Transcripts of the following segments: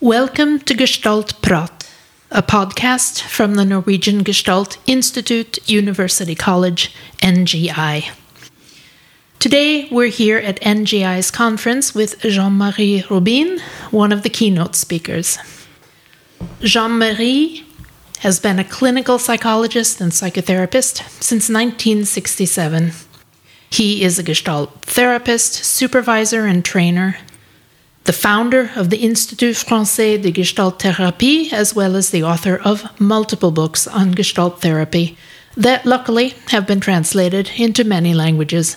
Welcome to Gestalt Prat, a podcast from the Norwegian Gestalt Institute University College, NGI. Today, we're here at NGI's conference with Jean Marie Robine, one of the keynote speakers. Jean Marie has been a clinical psychologist and psychotherapist since 1967. He is a Gestalt therapist, supervisor, and trainer the founder of the Institut Français de Gestalt Thérapie, as well as the author of multiple books on Gestalt therapy that luckily have been translated into many languages.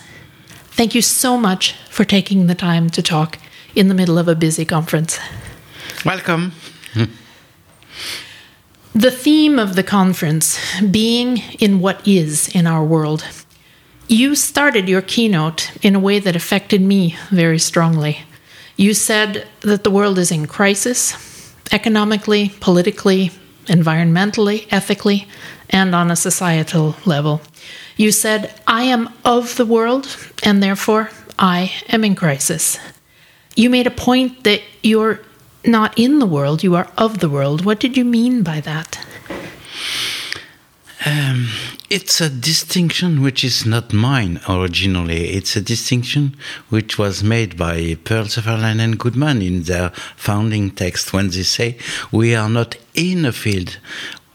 Thank you so much for taking the time to talk in the middle of a busy conference. Welcome. the theme of the conference being in what is in our world. You started your keynote in a way that affected me very strongly. You said that the world is in crisis economically, politically, environmentally, ethically, and on a societal level. You said, I am of the world, and therefore I am in crisis. You made a point that you're not in the world, you are of the world. What did you mean by that? Um, it's a distinction which is not mine originally. It's a distinction which was made by Perls Hefferline and Goodman in their founding text when they say, We are not in a field,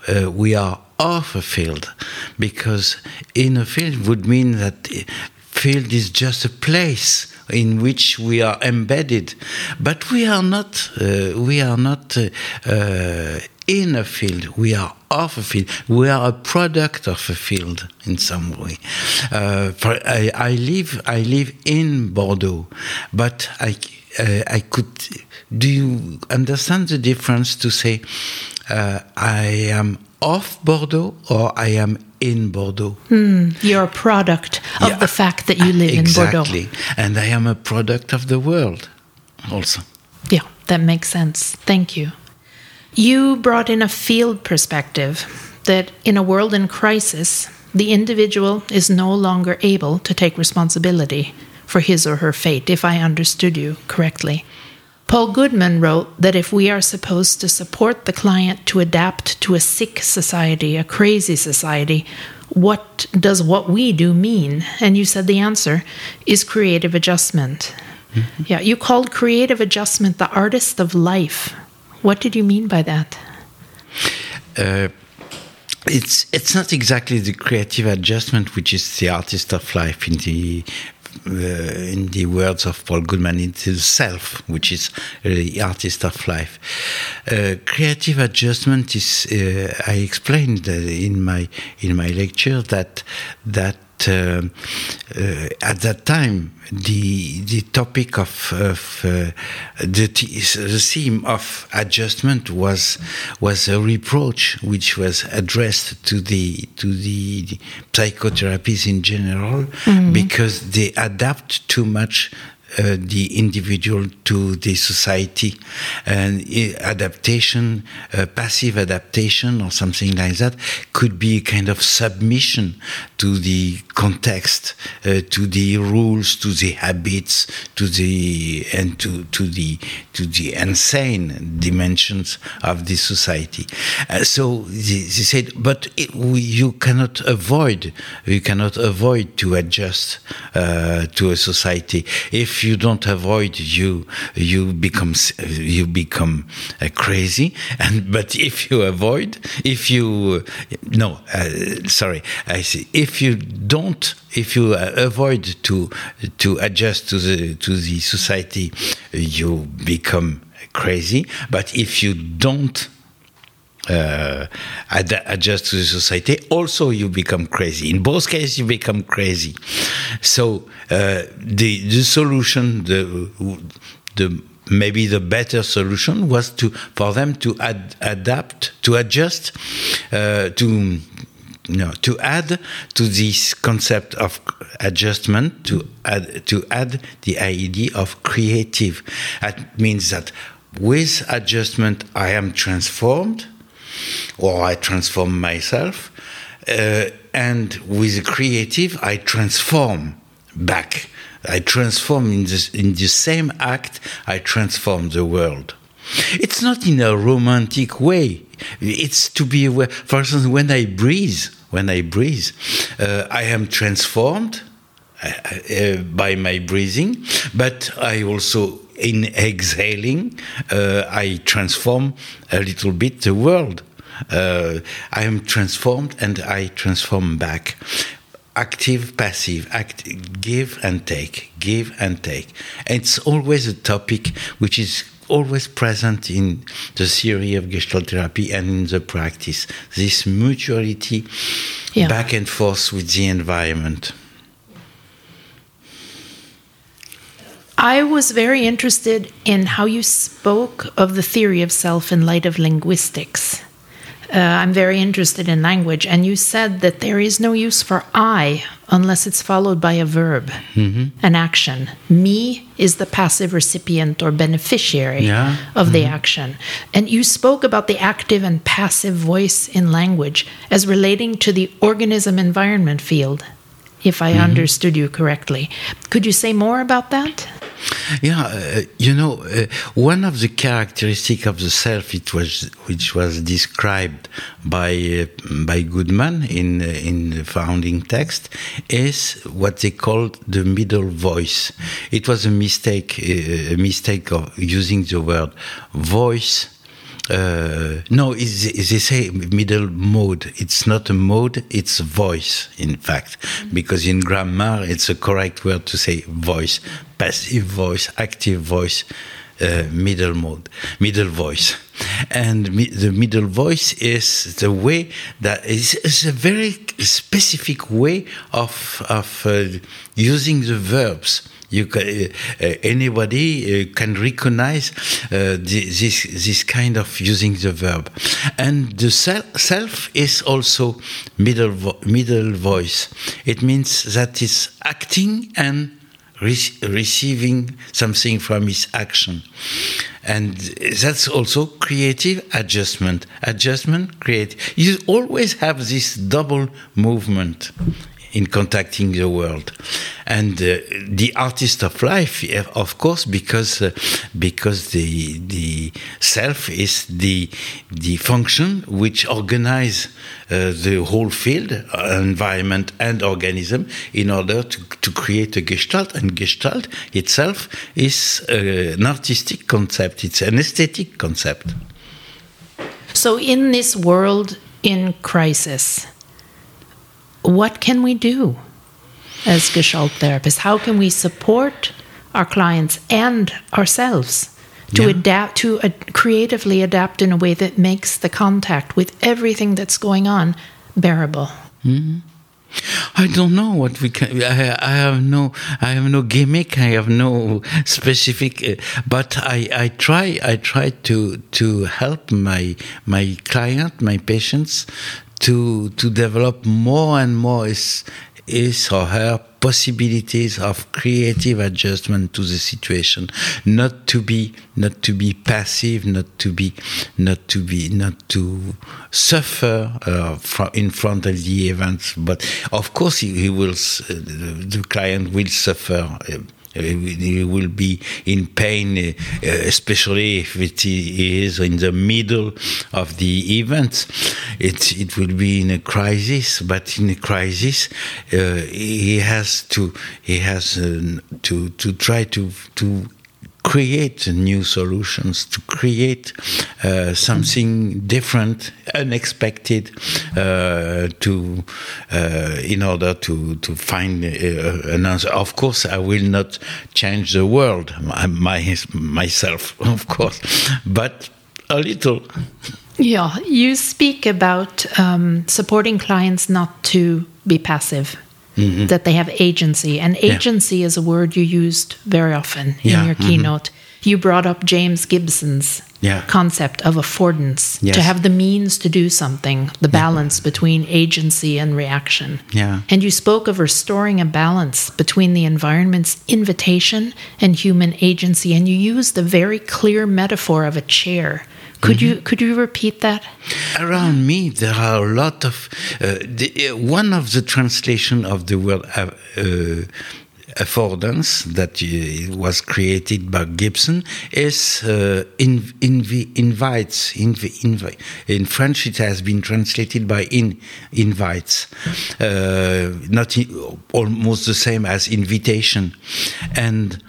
uh, we are of a field. Because in a field would mean that field is just a place in which we are embedded but we are not uh, we are not uh, uh, in a field we are of a field. We are a product of a field in some way. Uh, for, I, I, live I live in Bordeaux, but I uh, I could. Do you understand the difference to say uh, I am of Bordeaux or I am in Bordeaux? Hmm, you're a product of yeah, the fact that you live exactly. in Bordeaux. Exactly, and I am a product of the world, also. Yeah, that makes sense. Thank you. You brought in a field perspective that in a world in crisis, the individual is no longer able to take responsibility for his or her fate, if I understood you correctly. Paul Goodman wrote that if we are supposed to support the client to adapt to a sick society, a crazy society, what does what we do mean? And you said the answer is creative adjustment. Mm-hmm. Yeah, you called creative adjustment the artist of life. What did you mean by that? Uh, it's it's not exactly the creative adjustment which is the artist of life in the uh, in the words of Paul Goodman, it's the self, which is the artist of life. Uh, creative adjustment is. Uh, I explained in my in my lecture that that uh, uh, at that time the the topic of, of uh, the, the theme of adjustment was was a reproach which was addressed to the to the, the psychotherapies in general mm-hmm. because they adapt too much uh, the individual to the society. And adaptation uh, passive adaptation or something like that could be a kind of submission to the context uh, to the rules to the habits to the and to to the to the insane dimensions of the society. Uh, so they, said but it, we, you cannot avoid you cannot avoid to adjust uh, to a society. If you don't avoid, you you become you become uh, crazy. And but if you avoid, if you no, uh, sorry, I see. If you don't, if you uh, avoid to to adjust to the to the society, you become crazy. But if you don't uh, ad adjust to the society, also you become crazy. In both cases, you become crazy. So uh, the the solution, the the maybe the better solution was to for them to ad, adapt, to adjust, uh, to no, to add to this concept of adjustment, to add to add the idea of creative. That means that with adjustment, I am transformed or I transform myself. Uh, and with creative, I transform back. I transform in, this, in the same act, I transform the world. It's not in a romantic way. It's to be aware. For instance, when I breathe, when I breathe, uh, I am transformed uh, uh, by my breathing, but I also in exhaling, uh, I transform a little bit the world. Uh, I am transformed and I transform back. Active, passive, act, give and take, give and take. And it's always a topic which is always present in the theory of Gestalt therapy and in the practice. This mutuality yeah. back and forth with the environment. I was very interested in how you spoke of the theory of self in light of linguistics. Uh, I'm very interested in language, and you said that there is no use for I unless it's followed by a verb, mm-hmm. an action. Me is the passive recipient or beneficiary yeah. of mm-hmm. the action. And you spoke about the active and passive voice in language as relating to the organism environment field, if I mm-hmm. understood you correctly. Could you say more about that? Yeah, uh, you know, uh, one of the characteristics of the self, it was which was described by uh, by Goodman in uh, in the founding text, is what they called the middle voice. It was a mistake, uh, a mistake of using the word voice uh, no, they say middle mode. It's not a mode, it's voice, in fact, because in grammar it's a correct word to say voice, passive voice, active voice, uh, middle mode, middle voice. And mi the middle voice is the way that is, is a very specific way of, of uh, using the verbs you can, uh, uh, anybody uh, can recognize this this kind of using the verb, and the self is also middle vo middle voice. It means that it's acting and re receiving something from his action, and that's also creative adjustment. Adjustment, create. You always have this double movement in contacting the world and uh, the artist of life of course because uh, because the the self is the the function which organize uh, the whole field environment and organism in order to, to create a gestalt. And gestalt itself is an artistic concept. It's an aesthetic concept. So in this world in crisis what can we do as Gestalt therapists? How can we support our clients and ourselves to yeah. adapt, to uh, creatively adapt in a way that makes the contact with everything that's going on bearable? Mm-hmm. I don't know what we can. I, I, have no. I have no gimmick. I have no specific. Uh, but I, I try. I try to to help my my client, my patients, to to develop more and more his or her possibilities of creative adjustment to the situation. Not to be not to be passive not to be not to be not to suffer uh, in front of the events. But of course he, he will uh, the client will suffer uh, he will be in pain, uh, especially if it is in the middle of the event. It it will be in a crisis, but in a crisis, uh, he has to he has uh, to to try to to create new solutions, to create uh, something different, unexpected, uh, to uh, in order to to find uh, an answer. Of course, I will not change the world my, my, myself, of course, but a little. Yeah, you speak about um, supporting clients not to be passive mm-hmm. that they have agency. And agency yeah. is a word you used very often yeah. in your mm-hmm. keynote. You brought up James Gibson's yeah. concept of affordance yes. to have the means to do something, the balance between agency and reaction. Yeah. And you spoke of restoring a balance between the environment's invitation and human agency. And you used the very clear metaphor of a chair could mm-hmm. you could you repeat that? Around me, there are a lot of uh, the, uh, one of the translation of the word uh, uh affordance that uh, was created by Gibson is uh, in, invi- invites. Invi- invi- in French, it has been translated by in, invites, uh, not in, almost the same as invitation, and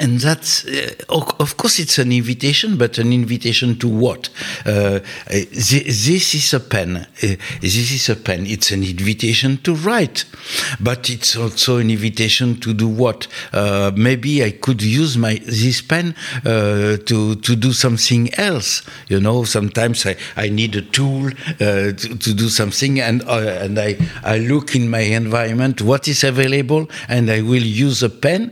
and that's uh, of course it's an invitation but an invitation to what? Uh, this is a pen. Uh, this is a pen. It's an invitation to write. But it's also an invitation to do what? Uh, maybe i could use my this pen uh, to to do something else. You know sometimes i, I need a tool uh, to, to do something and and i i look in my environment what is available and i will use a pen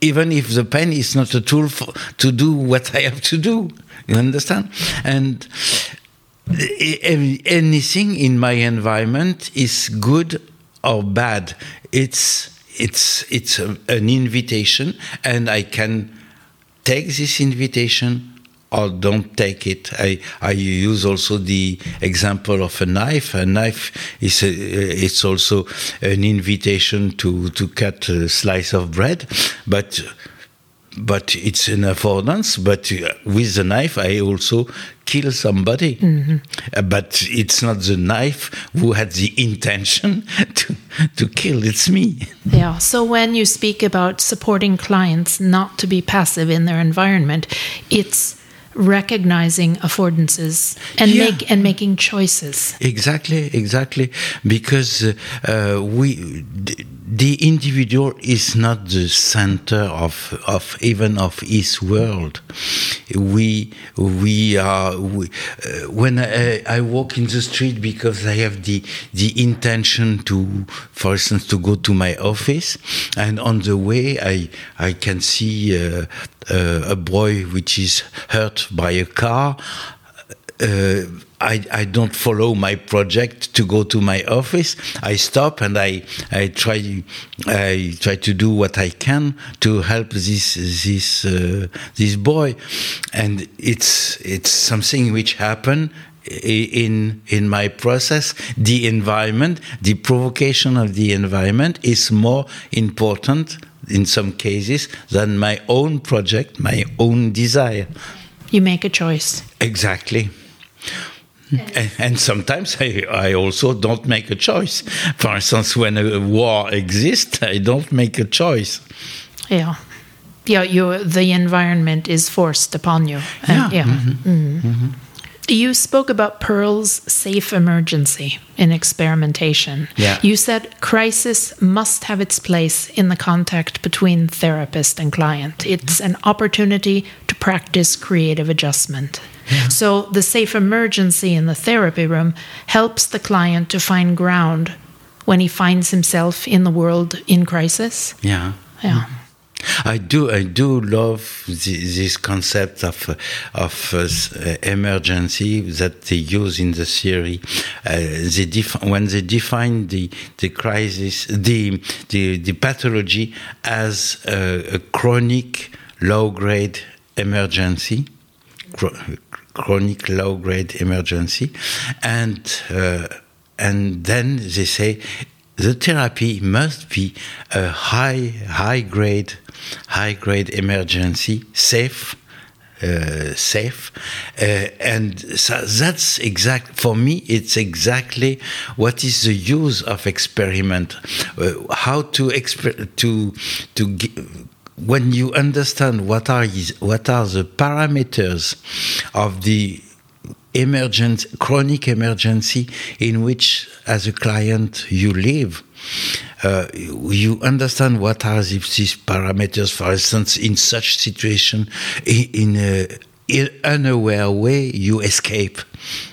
even if the pen is not a tool for, to do what I have to do, you understand? And anything in my environment is good or bad. It's it's it's a, an invitation, and I can take this invitation or don't take it. I, I use also the example of a knife. A knife is a, it's also an invitation to, to cut a slice of bread, but but it's an affordance. But with the knife, I also kill somebody. Mm-hmm. Uh, but it's not the knife who had the intention to, to kill, it's me. Yeah. So when you speak about supporting clients not to be passive in their environment, it's recognizing affordances and yeah. make and making choices exactly exactly because uh, we the individual is not the center of of even of his world. We we are we, uh, when I, I, walk in the street because I have the the intention to for instance to go to my office and on the way I I can see uh, uh, a boy which is hurt by a car I, I don't follow my project to go to my office. I stop and I, I try I try to do what I can to help this this uh, this boy, and it's it's something which happened in in my process. The environment the provocation of the environment is more important in some cases than my own project my own desire. You make a choice. Exactly and, and, sometimes I, I, also don't make a choice. For instance, when a war exists, I don't make a choice. Yeah, yeah. You the environment is forced upon you. Yeah. yeah. Mm -hmm. Mm -hmm. Mm -hmm. You spoke about Perls' safe emergency in experimentation. Yeah. You said crisis must have its place in the contact between therapist and client. It's an opportunity to practice creative adjustment. So the safe emergency in the therapy room helps the client to find ground when he finds himself in the world in crisis. Yeah. Yeah. I do, I do love the, this concept of uh, of uh, emergency that they use in the theory. Uh, they when they define the the crisis, the the, the pathology as a, a chronic low grade emergency, chronic low grade emergency, and uh, and then they say the therapy must be a high high grade high grade emergency safe. Uh, safe uh, and so that's exact for me it's exactly what is the use of experiment uh, how to exper- to to when you understand what are his, what are the parameters of the emergent chronic emergency in which as a client you live uh, you understand what are these parameters for instance in such situation in, in a unaware way you escape.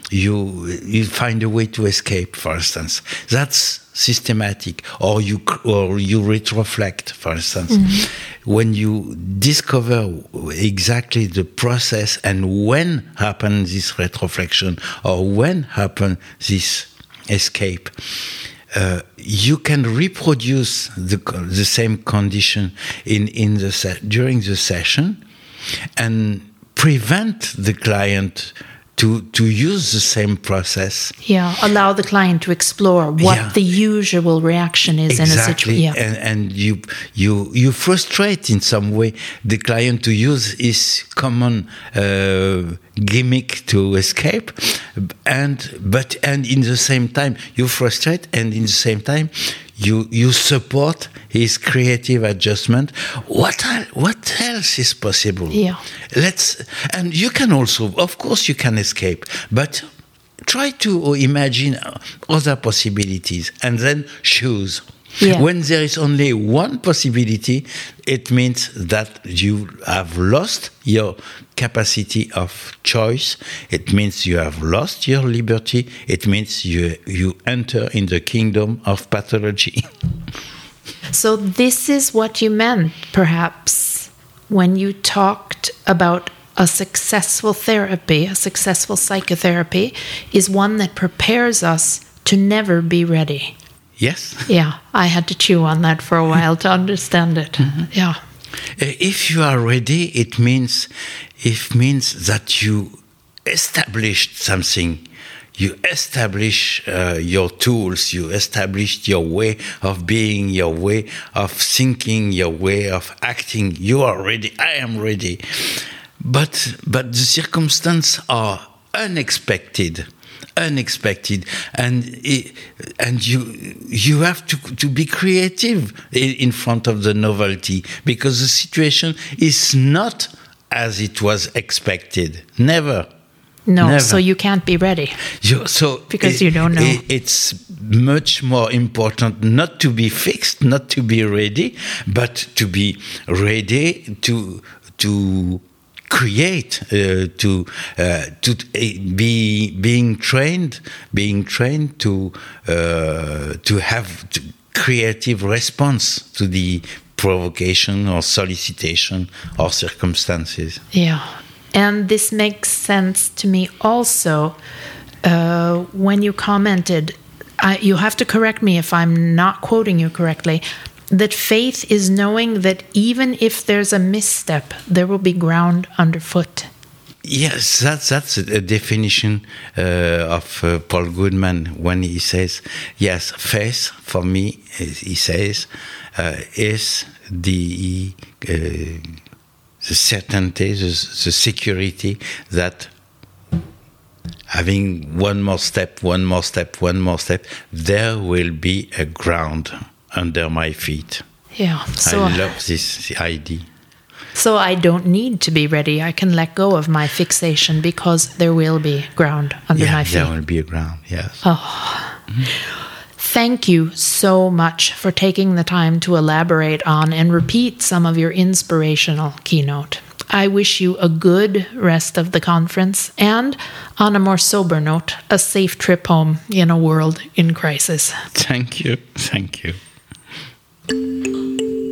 You you find a way to escape for instance. That's systematic. Or you or you retroflect for instance. Mm-hmm. when you discover exactly the process and when happens this retroflexion or when happen this escape uh, you can reproduce the the same condition in in the during the session. And prevent the client to to use the same process. Yeah, allow the client to explore what Yeah. the usual reaction is in a situation. Yeah. and, and you you you frustrate in some way the client to use his common uh, gimmick to escape. And but and in the same time you frustrate and in the same time you you support his creative adjustment. What el- what else is possible? Yeah. let's and you can also of course you can escape but try to imagine other possibilities and then choose Yeah. when there is only one possibility it means that you have lost your capacity of choice it means you have lost your liberty it means you you enter in the kingdom of pathology So, this is what you meant, perhaps, when you talked about a successful therapy, a successful psychotherapy, is one that prepares us to never be ready. Yes Yeah, I had to chew on that for a while to understand it. Yeah. Uh, If you are ready, it means it means that you established something. You establish uh, your tools. You established your way of being, your way of thinking, your way of acting. You are ready. I am ready. But but the circumstances are unexpected unexpected and it, and you you have to to be creative in front of the novelty because the situation is not as it was expected never No, Never. so you can't be ready. you, so Because you don't know. it's much more important not to be fixed, not to be ready, but to be ready to to create, uh, to uh, to uh, be being trained, being trained to uh, to have to creative response to the provocation or solicitation or circumstances. Yeah. And this makes sense to me also uh, when you commented, I, you have to correct me if I'm not quoting you correctly, that faith is knowing that even if there's a misstep, there will be ground underfoot. Yes, that's that's a, definition uh, of uh, Paul Goodman when he says, "Yes, faith for me," he says, uh, is the uh, the certainty, the, the security that having one more step, one more step, one more step, there will be a ground under my feet. Yeah. So I love this idea. so I don't need to be ready. I can let go of my fixation because there will be ground under Yeah, my feet. there will be a ground. Yes. Oh. Thank you so much for taking the time to elaborate on and repeat some of your inspirational keynote. I wish you a good rest of the conference and, on a more sober note, a safe trip home in a world in crisis. Thank you. Thank you. あっ。